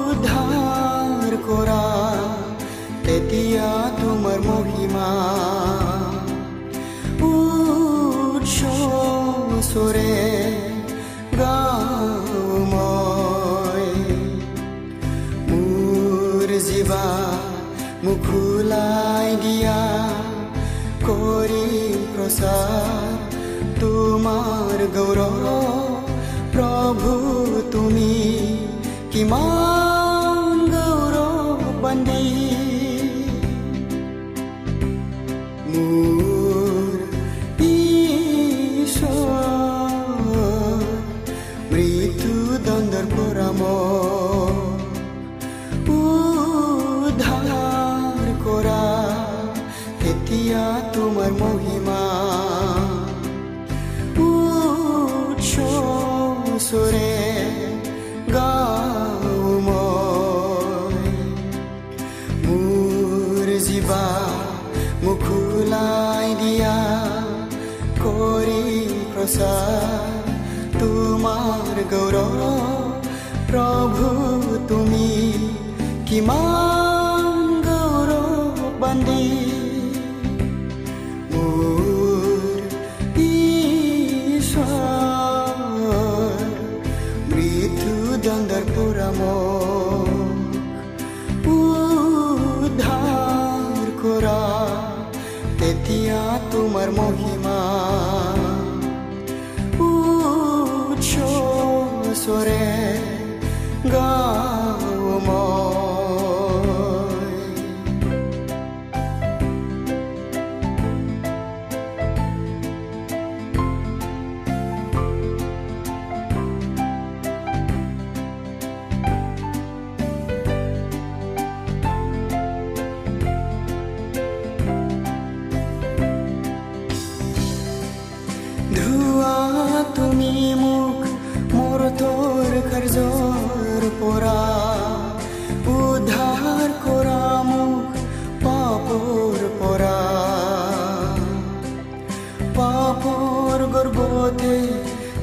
উদ্ধাৰ কৰা তেতিয়া তোমাৰ মহিমা উৎসৰে মুখোলাই দিয়া কৰি প্ৰচাৰ তোমাৰ গৌৰৱ প্ৰভু তুমি কিমান গৌৰৱ বান্ধি প্ৰচাৰ তোমাৰ গৌৰৱ প্ৰভু তুমি কিমান গৌৰৱ বান্ধি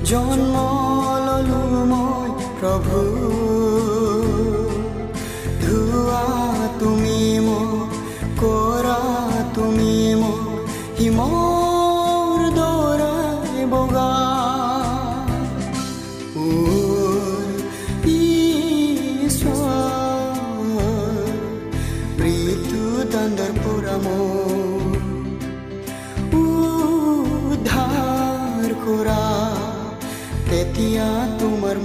让我。তেতিয়া তোমাৰ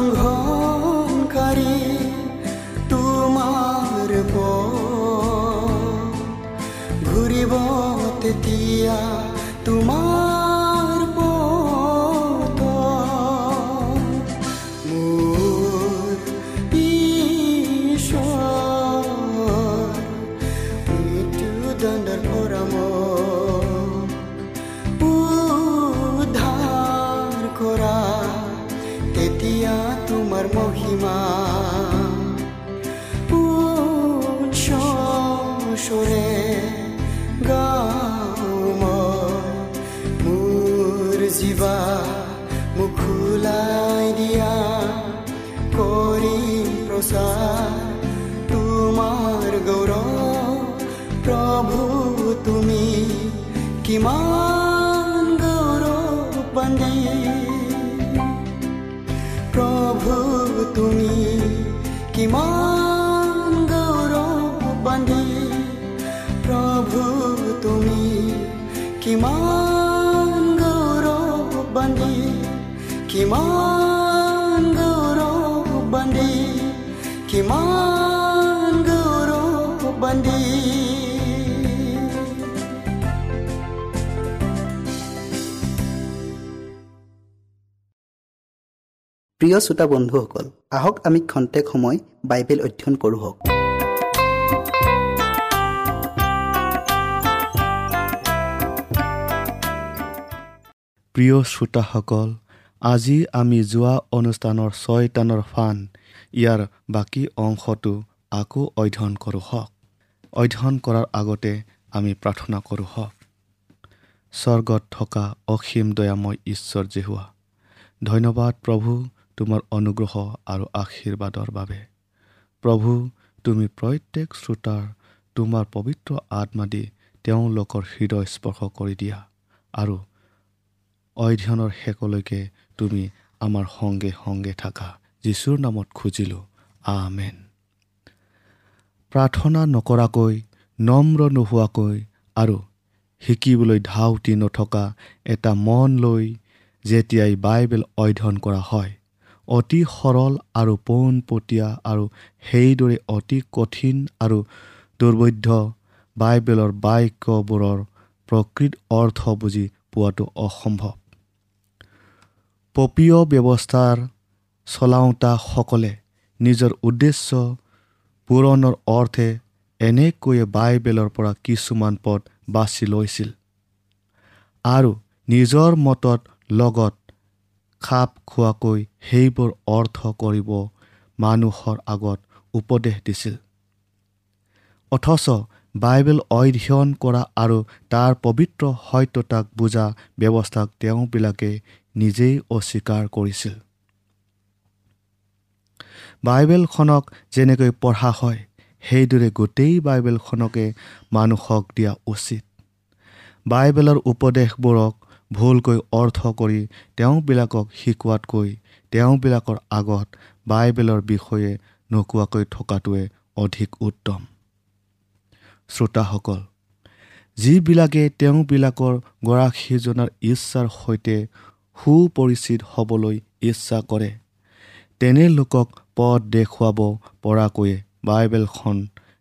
লংঘনকাৰী তোমাৰ পথ। ঘূৰিব তেতিয়া তোমাৰ কৰিম প্ৰচাৰ তোমাৰ গৌৰৱ প্ৰভু তুমি কিমান গৌৰৱ বান্ধি প্ৰভু তুমি কিমান গৌৰৱ বান্ধি প্ৰভু তুমি কিমান গৌৰৱ বান্ধি কিমান গৌৰৱ বান্ধি প্ৰিয় শ্ৰোতা বন্ধুসকল আহক আমি খন্তেক সময় বাইবেল অধ্যয়ন কৰোঁ হওক। প্ৰিয় শ্ৰোতাসকল আজি আমি যোৱা অনুষ্ঠানৰ ছয়টানৰ ফান ইয়াৰ বাকী অংশটো আকৌ অধ্যয়ন কৰোঁ হওক। অধ্যয়ন কৰাৰ আগতে আমি প্ৰাৰ্থনা কৰোঁ হওক। স্বৰ্গত থকা অসীম দয়াময় ঈশ্বৰ জেহুৱা ধন্যবাদ প্ৰভু তোমাৰ অনুগ্ৰহ আৰু আশীৰ্বাদৰ বাবে। প্ৰভু তুমি প্ৰত্যেক শ্ৰোতাৰ তোমাৰ পবিত্ৰ আত্মা দি তেওঁলোকৰ হৃদয় স্পৰ্শ কৰি দিয়া আৰু অধ্যয়নৰ শেষলৈকে তুমি আমাৰ সংগে সংগে থাকা। যীশুৰ নামত খুজিলোঁ। আমেন। প্ৰাৰ্থনা নকৰাকৈ নম্ৰ নোহোৱাকৈ আৰু শিকিবলৈ ধাউতি নথকা এটা মন লৈ যেতিয়াই বাইবেল অধ্যয়ন কৰা হয় অতি সৰল আৰু পোনপটীয়া আৰু সেইদৰে অতি কঠিন আৰু দুৰ্বোধ্য বাইবেলৰ বাক্যবোৰৰ প্ৰকৃত অৰ্থ বুজি পোৱাটো অসম্ভৱ। পপীয় ব্যৱস্থাৰ চলাওঁতাসকলে নিজৰ উদ্দেশ্য পূৰণৰ অৰ্থে এনেকৈয়ে বাইবেলৰ পৰা কিছুমান পদ বাছি লৈছিল আৰু নিজৰ মতত লগত খাপ খোৱাকৈ সেইবোৰ অৰ্থ কৰিব মানুহৰ আগত উপদেশ দিছিল। অথচ বাইবেল অধ্যয়ন কৰা আৰু তাৰ পবিত্ৰ সত্যতাক বুজা ব্যৱস্থাক তেওঁবিলাকে নিজেই অস্বীকাৰ কৰিছিল। বাইবেলখনক যেনেকৈ পঢ়া হয় সেইদৰে গোটেই বাইবেলখনকে মানুহক দিয়া উচিত। বাইবেলৰ উপদেশবোৰক ভুলকৈ অৰ্থ কৰি তেওঁবিলাকক শিকোৱাতকৈ তেওঁবিলাকৰ আগত বাইবেলৰ বিষয়ে নোকোৱাকৈ থকাটোৱে অধিক উত্তম। শ্ৰোতাসকল যিবিলাকে তেওঁবিলাকৰ গৰাকীজনাৰ ইচ্ছাৰ সৈতে সুপৰিচিত হ'বলৈ ইচ্ছা কৰে তেনে লোকক পথ দেখুৱাব পৰাকৈয়ে বাইবেলখন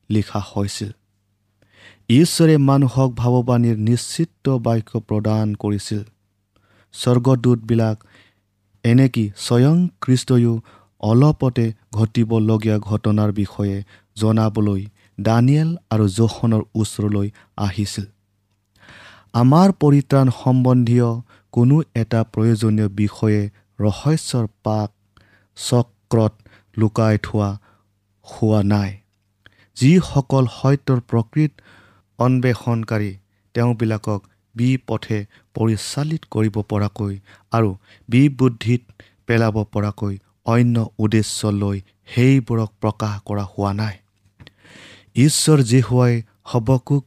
লিখা হৈছিল। ঈশ্বৰে মানুহক ভাৱবাণীৰ নিশ্চিত বাক্য প্ৰদান কৰিছিল। স্বৰ্গদূতবিলাক এনেকি স্বয়ং খ্ৰীষ্টয়ো অলপতে ঘটিবলগীয়া ঘটনাৰ বিষয়ে জনাবলৈ দানিয়েল আৰু জোখনৰ ওচৰলৈ আহিছিল। আমাৰ পৰিত্ৰাণ সম্বন্ধীয় কোনো এটা প্ৰয়োজনীয় বিষয়ে ৰহস্যৰ পাক চক্ৰত লুকাই থোৱা হোৱা নাই। যিসকল সত্যৰ প্ৰকৃত অন্বেষণকাৰী তেওঁবিলাকক বিপথে পৰিচালিত কৰিব পৰাকৈ আৰু বিবুদ্ধিত পেলাব পৰাকৈ অন্য উদ্দেশ্য লৈ সেইবোৰক প্ৰকাশ কৰা হোৱা নাই। ঈশ্বৰ জিহুৱাই হবকুক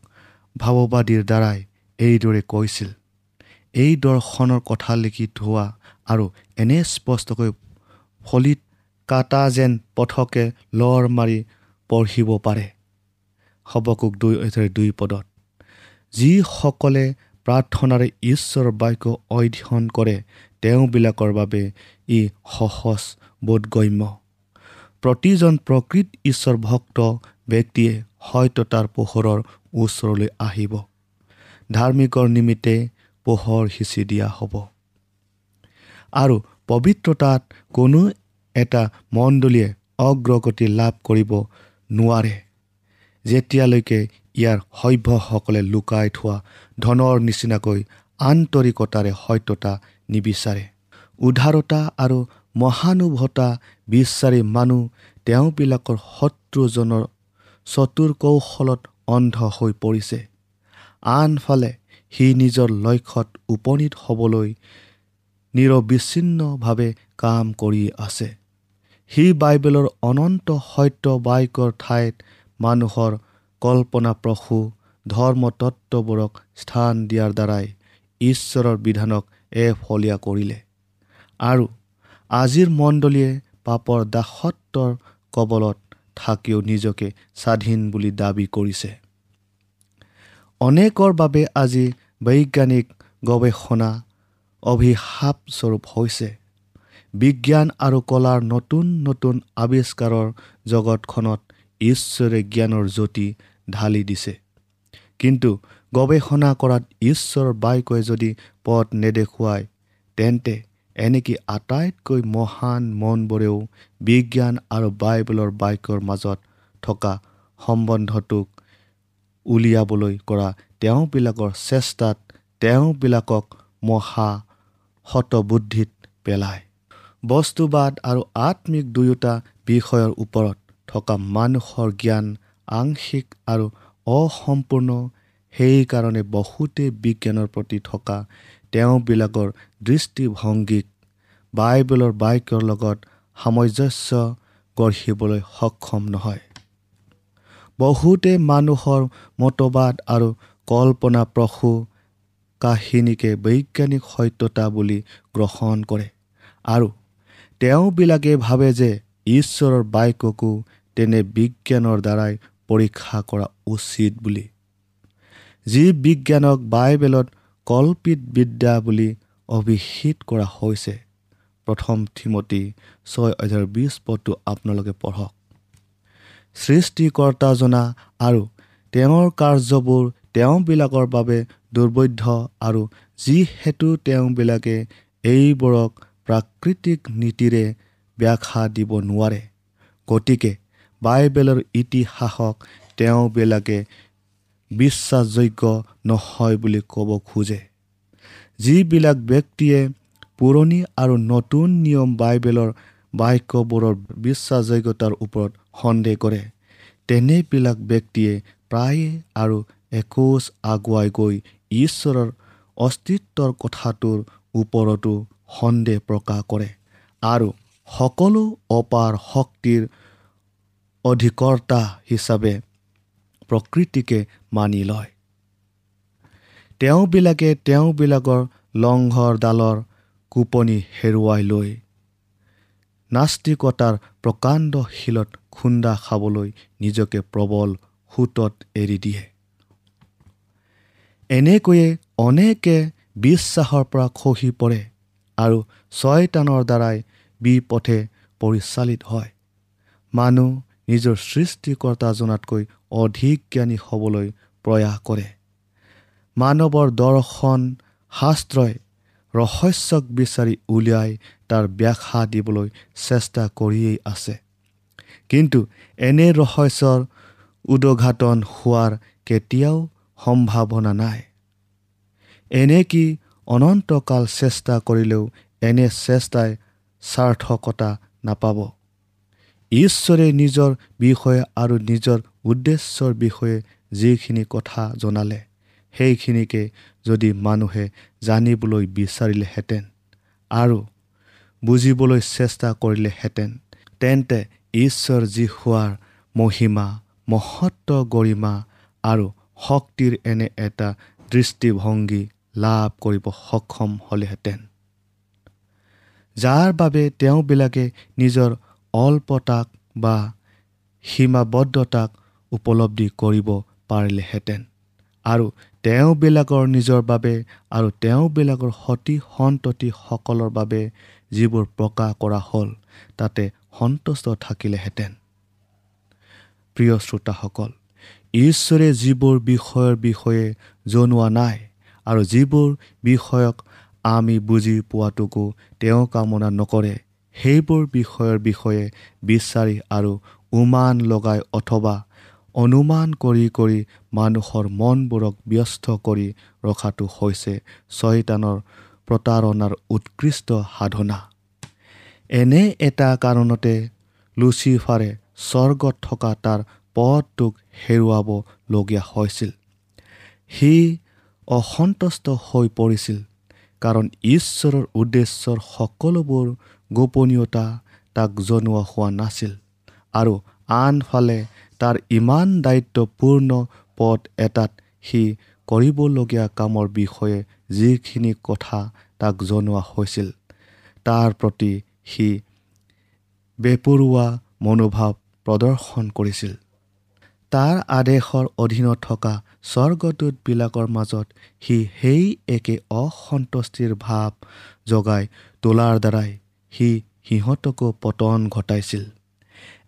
ভাৱবাদীৰ দ্বাৰাই এইদৰে কৈছিল এই দৰ্শনৰ কথা লিখি থোৱা আৰু এনে স্পষ্টকৈ ফলিত কাটা যেন পথকে লৰ মাৰি পঢ়িব পাৰে। হবকুক দুই দুই পদত যিসকলে প্ৰাৰ্থনাৰে ঈশ্বৰৰ বাক্য অধ্যয়ন কৰে তেওঁবিলাকৰ বাবে ই সহজ বোধগম্য। প্ৰতিজন প্ৰকৃত ঈশ্বৰ ভক্ত ব্যক্তিয়ে সত্যতাৰ পোহৰৰ ওচৰলৈ আহিব। ধাৰ্মিকৰ নিমিত্তে পোহৰ সিঁচি দিয়া হ'ব। আৰু পবিত্ৰতাত কোনো এটা মণ্ডলীয়ে অগ্ৰগতি লাভ কৰিব নোৱাৰে। যেতিয়ালৈকে ইয়াৰ সভ্যসকলে লুকাই থোৱা ধনৰ নিচিনাকৈ আন্তৰিকতাৰে সত্যতা নিবিচাৰে উদাৰতা আৰু মহানুভতা বিচাৰি মানুহ তেওঁবিলাকৰ শত্ৰুজনৰ চতুৰ কৌশলত অন্ধ হৈ পৰিছে। আনফালে সি নিজৰ লক্ষ্যত উপনীত হ'বলৈ নিৰবিচ্ছিন্নভাৱে কাম কৰি আছে। সি বাইবেলৰ অনন্ত সত্য বাক্যৰ ঠাইত মানুহৰ কল্পনাপ্ৰসূ ধৰ্মতত্ববোৰক স্থান দিয়াৰ দ্বাৰাই ঈশ্বৰৰ বিধানক এফলীয়া কৰিলে। আৰু আজিৰ মণ্ডলীয়ে পাপৰ দাসত্বৰ কবলত থাকিও নিজকে স্বাধীন বুলি দাবী কৰিছে। অনেকৰ বাবে আজি বৈজ্ঞানিক গৱেষণা অভিশাপস্বৰূপ হৈছে। বিজ্ঞান আৰু কলাৰ নতুন নতুন আৱিষ্কাৰৰ জগতখনত ঈশ্বৰে জ্ঞানৰ জ্যোতি ঢালি দিছে। কিন্তু গৱেষণা কৰাত ঈশ্বৰৰ বাক্যই যদি পথ নেদেখুৱায় তেন্তে এনেকৈ আটাইতকৈ মহান মনবোৰেও বিজ্ঞান আৰু বাইবেলৰ বাক্যৰ মাজত থকা সম্বন্ধটোক উলিয়াবলৈ কৰা তেওঁবিলাকৰ চেষ্টাত তেওঁবিলাকক মহা শতবুদ্ধিত পেলায়। বস্তুবাদ আৰু আত্মিক দুয়োটা বিষয়ৰ ওপৰত থকা মানুহৰ জ্ঞান আংশিক আৰু অসম্পূৰ্ণ। সেইকাৰণে বহুতেই বিজ্ঞানৰ প্ৰতি থকা তেওঁবিলাকৰ দৃষ্টিভংগীক বাইবেলৰ বাক্যৰ লগত সামঞ্জস্য গঢ়িবলৈ সক্ষম নহয়। বহুতে মানুহৰ মতবাদ আৰু কল্পনাপ্ৰসূ কাহিনীকে বৈজ্ঞানিক সত্যতা বুলি গ্ৰহণ কৰে আৰু তেওঁবিলাকে ভাবে যে ঈশ্বৰৰ বাক্যকো তেনে বিজ্ঞানৰ দ্বাৰাই পৰীক্ষা কৰা উচিত বুলি। যি বিজ্ঞানক বাইবেলত কল্পিত বিদ্যা বুলি অভিহিত কৰা হৈছে প্ৰথম থিমতী ছয় হাজাৰ বিছ পদটো আপোনালোকে পঢ়ক। সৃষ্টিকৰ্তাজনা আৰু তেওঁৰ কাৰ্যবোৰ তেওঁবিলাকৰ বাবে দুৰ্বৈধ আৰু যিহেতু তেওঁবিলাকে এইবোৰক প্ৰাকৃতিক নীতিৰে ব্যাখ্যা দিব নোৱাৰে। গতিকে বাইবেলৰ ইতিহাসক তেওঁবিলাকে বিশ্বাসযোগ্য নহয় বুলি ক'ব খোজে। যিবিলাক ব্যক্তিয়ে পুৰণি আৰু নতুন নিয়ম বাইবেলৰ বাক্যবোৰৰ বিশ্বাসযোগ্যতাৰ ওপৰত সন্দেহ কৰে তেনেবিলাক ব্যক্তিয়ে প্ৰায়ে আৰু একোচ আগুৱাই গৈ ঈশ্বৰৰ অস্তিত্বৰ কথাটোৰ ওপৰতো সন্দেহ প্ৰকাশ কৰে আৰু সকলো অপাৰ শক্তিৰ অধিকৰ্তা হিচাপে প্ৰকৃতিকে মানি লয়। তেওঁবিলাকে তেওঁবিলাকৰ লংঘৰডালৰ কোপনি হেৰুৱাই লৈ নাস্তিকতাৰ প্ৰকাণ্ড শিলত খুন্দা খাবলৈ নিজকে প্ৰবল সোঁতত এৰি দিয়ে। এনেকৈয়ে অনেকে বিশ্বাসৰ পৰা খহি পৰে। আৰু ছয়তানৰ দ্বাৰাই বিপথে পৰিচালিত হয়। মানুহ নিজৰ সৃষ্টিকৰ্তাজনাতকৈ অধিক জ্ঞানী হ'বলৈ প্ৰয়াস কৰে। মানৱৰ দৰ্শন শাস্ত্ৰই ৰহস্যক বিচাৰি উলিয়াই তাৰ ব্যাখ্যা দিবলৈ চেষ্টা কৰিয়েই আছে। কিন্তু এনে ৰহস্যৰ উদঘাটন হোৱাৰ কেতিয়াও সম্ভাৱনা নাই। এনে কি অনন্তকাল চেষ্টা কৰিলেও এনে চেষ্টাই সাৰ্থকতা নাপাব। ঈশ্বৰে নিজৰ বিষয়ে আৰু নিজৰ উদ্দেশ্যৰ বিষয়ে যিখিনি কথা জনালে সেইখিনিকে যদি মানুহে জানিবলৈ বিচাৰিলেহেঁতেন আৰু বুজিবলৈ চেষ্টা কৰিলেহেঁতেন তেন্তে ঈশ্বৰ যি হোৱাৰ মহিমা মহত্ব গৰিমা আৰু শক্তিৰ এনে এটা দৃষ্টিভংগী লাভ কৰিব সক্ষম হ'লেহেঁতেন। যাৰ বাবে তেওঁবিলাকে নিজৰ অল্পতাক বা সীমাবদ্ধতাক উপলব্ধি কৰিব পাৰিলেহেঁতেন আৰু তেওঁবিলাকৰ নিজৰ বাবে আৰু তেওঁবিলাকৰ সতি সন্ততিসকলৰ বাবে যিবোৰ প্ৰকাশ কৰা হ'ল তাতে সন্তুষ্ট থাকিলেহেঁতেন। প্ৰিয় শ্ৰোতাসকল ঈশ্বৰে যিবোৰ বিষয়ৰ বিষয়ে জনোৱা নাই আৰু যিবোৰ বিষয়ক আমি বুজি পোৱাটোকো তেওঁ কামনা নকৰে সেইবোৰ বিষয়ৰ বিষয়ে বিচাৰি আৰু উমান লগাই অথবা অনুমান কৰি কৰি মানুহৰ মনবোৰক ব্যস্ত কৰি ৰখাটো হৈছে ছয়তানৰ প্ৰতাৰণাৰ উৎকৃষ্ট সাধনা। এনে এটা কাৰণতে লুচিফাৰে স্বৰ্গত থকা তাৰ পদটোক হেৰুৱাবলগীয়া হৈছিল। সি অসন্তুষ্ট হৈ পৰিছিল কাৰণ ঈশ্বৰৰ উদ্দেশ্যৰ সকলোবোৰ গোপনীয়তা তাক জনোৱা হোৱা নাছিল আৰু আনফালে তাৰ ইমান দায়িত্বপূৰ্ণ পদ এটাত সি কৰিবলগীয়া কামৰ বিষয়ে যিখিনি কথা তাক জনোৱা হৈছিল তাৰ প্ৰতি সি বেপৰুৱা মনোভাৱ প্ৰদৰ্শন কৰিছিল। তাৰ আদেশৰ অধীনত থকা স্বৰ্গদূতবিলাকৰ মাজত সি সেই একে অসন্তুষ্টিৰ ভাৱ জগাই তোলাৰ দ্বাৰাই সি সিহঁতকো পতন ঘটাইছিল।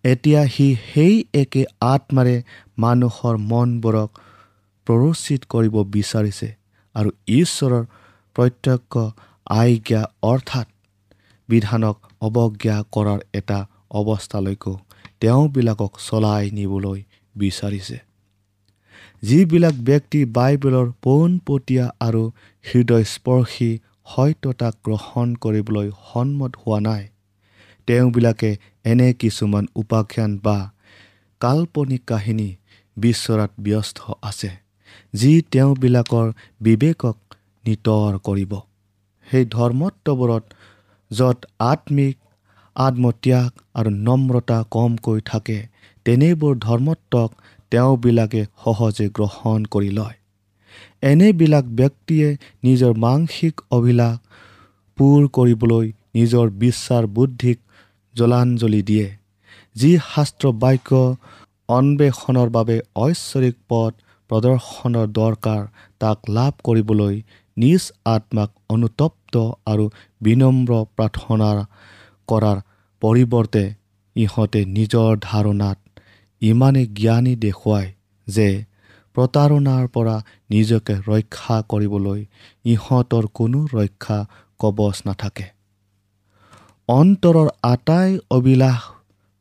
এতিয়া সি সেই একে আত্মাৰে মানুহৰ মনবোৰক প্ৰৰোচিত কৰিব বিচাৰিছে আৰু ঈশ্বৰৰ প্ৰত্যক্ষ আজ্ঞা অৰ্থাৎ বিধানক অৱজ্ঞা কৰাৰ এটা অৱস্থালৈকো তেওঁবিলাকক চলাই নিবলৈ বিচাৰিছে। যিবিলাক ব্যক্তি বাইবেলৰ পোনপটীয়া আৰু হৃদয়স্পৰ্শী সত্যতাক গ্ৰহণ কৰিবলৈ সন্মত হোৱা নাই তেওঁবিলাকে এনে কিছুমান উপাখ্যান বা কাল্পনিক কাহিনী বিচৰাত ব্যস্ত আছে যি তেওঁবিলাকৰ বিবেকক নিতৰ কৰিব। সেই ধৰ্মত্ববোৰত য'ত আত্মিক আত্মত্যাগ আৰু নম্ৰতা কমকৈ থাকে তেনেবোৰ ধৰ্মত্বক তেওঁবিলাকে সহজে গ্ৰহণ কৰি লয়। এনেবিলাক ব্যক্তিয়ে নিজৰ মানসিক অভিলাষ পূৰ কৰিবলৈ নিজৰ বিশ্বাস বুদ্ধিক জলাঞ্জলি দিয়ে যি শাস্ত্ৰ বাক্য অন্বেষণৰ বাবে ঐশ্বৰিক পথ প্ৰদৰ্শনৰ দৰকাৰ। তাক লাভ কৰিবলৈ নিজ আত্মাক অনুতপ্ত আৰু বিনম্ৰ প্ৰাৰ্থনা কৰাৰ পৰিৱৰ্তে ইহঁতে নিজৰ ধাৰণাত ইমানেই জ্ঞানী দেখুৱায় যে প্ৰতাৰণাৰ পৰা নিজকে ৰক্ষা কৰিবলৈ ইহঁতৰ কোনো ৰক্ষা কবচ নাথাকে। অন্তৰৰ আটাই অবিলাস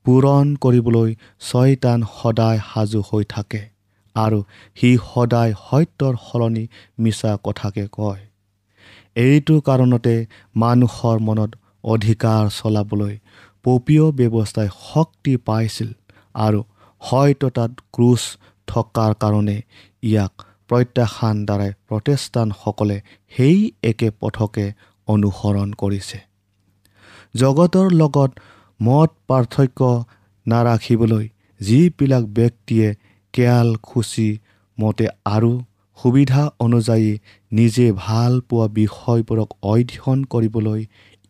পূৰণ কৰিবলৈ ছয়তান সদায় সাজু হৈ থাকে আৰু সি সদায় সত্যৰ সলনি মিছা কথাকে কয়। এইটো কাৰণতে মানুহৰ মনত অধিকাৰ চলাবলৈ পপীয় ব্যৱস্থাই শক্তি পাইছিল আৰু সত্যতাত ক্ৰুচ থকাৰ কাৰণে ইয়াক প্ৰত্যাখ্যান দ্বাৰাই প্ৰটেষ্টানসকলে সেই একে পথকে অনুসৰণ কৰিছে। জগতৰ লগত মত পাৰ্থক্য নাৰাখিবলৈ যিবিলাক ব্যক্তিয়ে কেয়াল খুচি মতে আৰু সুবিধা অনুযায়ী নিজে ভাল পোৱা বিষয়বোৰক অধ্যয়ন কৰিবলৈ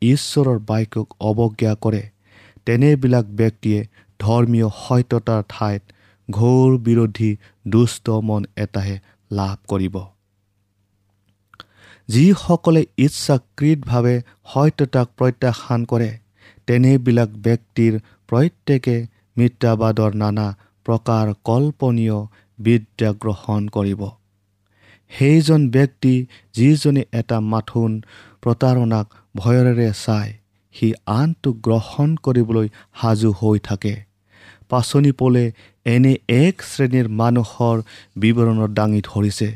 ঈশ্বৰৰ বাক্যক অৱজ্ঞা কৰে তেনেবিলাক ব্যক্তিয়ে ধৰ্মীয় সত্যতাৰ ঠাইত ঘোৰ বিৰোধী দুষ্ট মন এটাহে লাভ কৰিব। যিসকলে ইচ্ছাকৃতভাৱে সত্যতাক প্ৰত্যাখ্যান কৰে তেনেবিলাক ব্যক্তিৰ প্ৰত্যেকে মিত্ৰাবাদৰ নানা প্ৰকাৰ কল্পনীয় বিদ্যা গ্ৰহণ কৰিব। সেইজন ব্যক্তি যিজনে এটা মাথোন প্ৰতাৰণাক ভয়ৰে চায় সি আনটোক গ্ৰহণ কৰিবলৈ সাজু হৈ থাকে। পাচনি পলে এনে এক শ্ৰেণীৰ মানুহৰ বিৱৰণত দাঙি ধৰিছে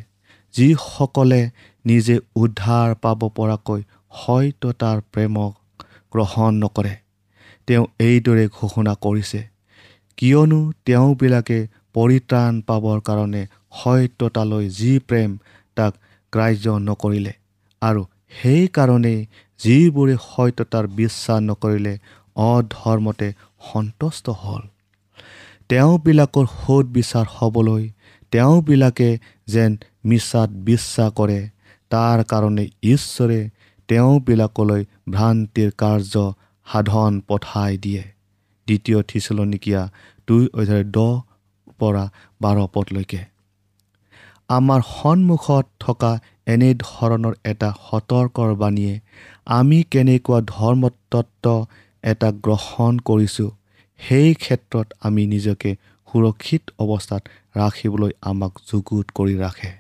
যিসকলে নিজে উদ্ধাৰ পাব পৰাকৈ সত্যতাৰ প্ৰেমক গ্ৰহণ নকৰে। তেওঁ এইদৰে ঘোষণা কৰিছে কিয়নো তেওঁবিলাকে পৰিত্ৰাণ পাবৰ কাৰণে সত্যতালৈ যি প্ৰেম তাক গ্ৰাহ্য নকৰিলে। আৰু সেইকাৰণেই যিবোৰে সত্যতাৰ বিশ্বাস নকৰিলে অধৰ্মতে সন্তুষ্ট হ'ল। তেওঁবিলাকৰ সোধ বিচাৰ হ'বলৈ তেওঁবিলাকে যেন মিছাত বিশ্বাস কৰে তাৰ কাৰণে ঈশ্বৰে তেওঁবিলাকলৈ ভ্ৰান্তিৰ কাৰ্য সাধন পঠাই দিয়ে। দ্বিতীয় থিচলনিকীয়া দুই অধ্যায় দহ পৰা বাৰ পদলৈকে। আমাৰ সন্মুখত থকা এনেধৰণৰ এটা সতৰ্কৰ বাণীয়ে আমি কেনেকুৱা ধৰ্মতত্ব এটা গ্ৰহণ কৰিছোঁ সেই ক্ষেত্ৰত আমি নিজকে সুৰক্ষিত অৱস্থাত ৰাখিবলৈ আমাক যুগুত কৰি ৰাখে।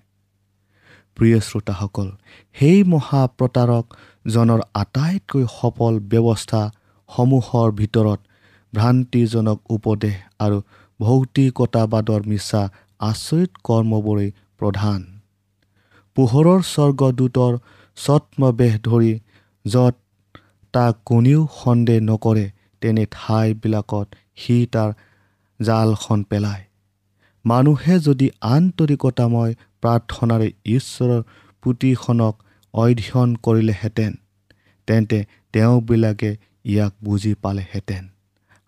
প্ৰিয় শ্ৰোতাসকল সেই মহাপ্ৰতাৰকজনৰ আটাইতকৈ সফল ব্যৱস্থাসমূহৰ ভিতৰত ভ্ৰান্তিজনক উপদেশ আৰু ভৌতিকতাবাদৰ মিছা আচৰিত কৰ্মবোৰেই প্ৰধান। পোহৰৰ স্বৰ্গদূতৰ ছত্মবেশ ধৰি য'ত তাক কোনেও সন্দেহ নকৰে তেনে ঠাইবিলাকত সি তাৰ জালখন পেলায়। মানুহে যদি আন্তৰিকতাময় প্ৰাৰ্থনাৰে ঈশ্বৰৰ পুথিখনক অধ্যয়ন কৰিলেহেঁতেন তেন্তে তেওঁবিলাকে ইয়াক বুজি পালেহেঁতেন।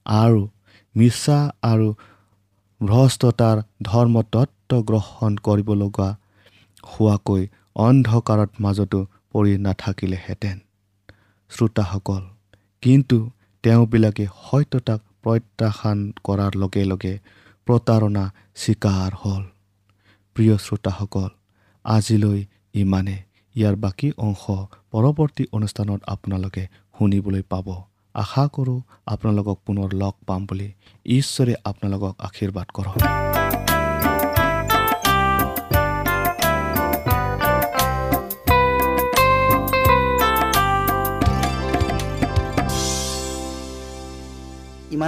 আৰু মিছা আৰু ভ্ৰষ্টতাৰ ধৰ্মতত্ব গ্ৰহণ কৰিব লগা হোৱাকৈ অন্ধকাৰত মাজতো পৰি নাথাকিলেহেঁতেন। শ্ৰোতাসকল কিন্তু তেওঁবিলাকে সত্যতাক প্ৰত্যাখ্যান কৰাৰ লগে লগে প্ৰতাৰণা স্বীকাৰ হ'ল। প্ৰিয় শ্ৰোতাসকল আজিলৈ ইমানে। ইয়াৰ বাকী অংশ পৰৱৰ্তী অনুষ্ঠানত আপোনালোকে শুনিবলৈ পাব। আশা কৰোঁ আপোনালোকক পুনৰ লগ পাম বুলি ঈশ্বৰে আপোনালোকক আশীৰ্বাদ কৰক।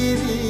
You.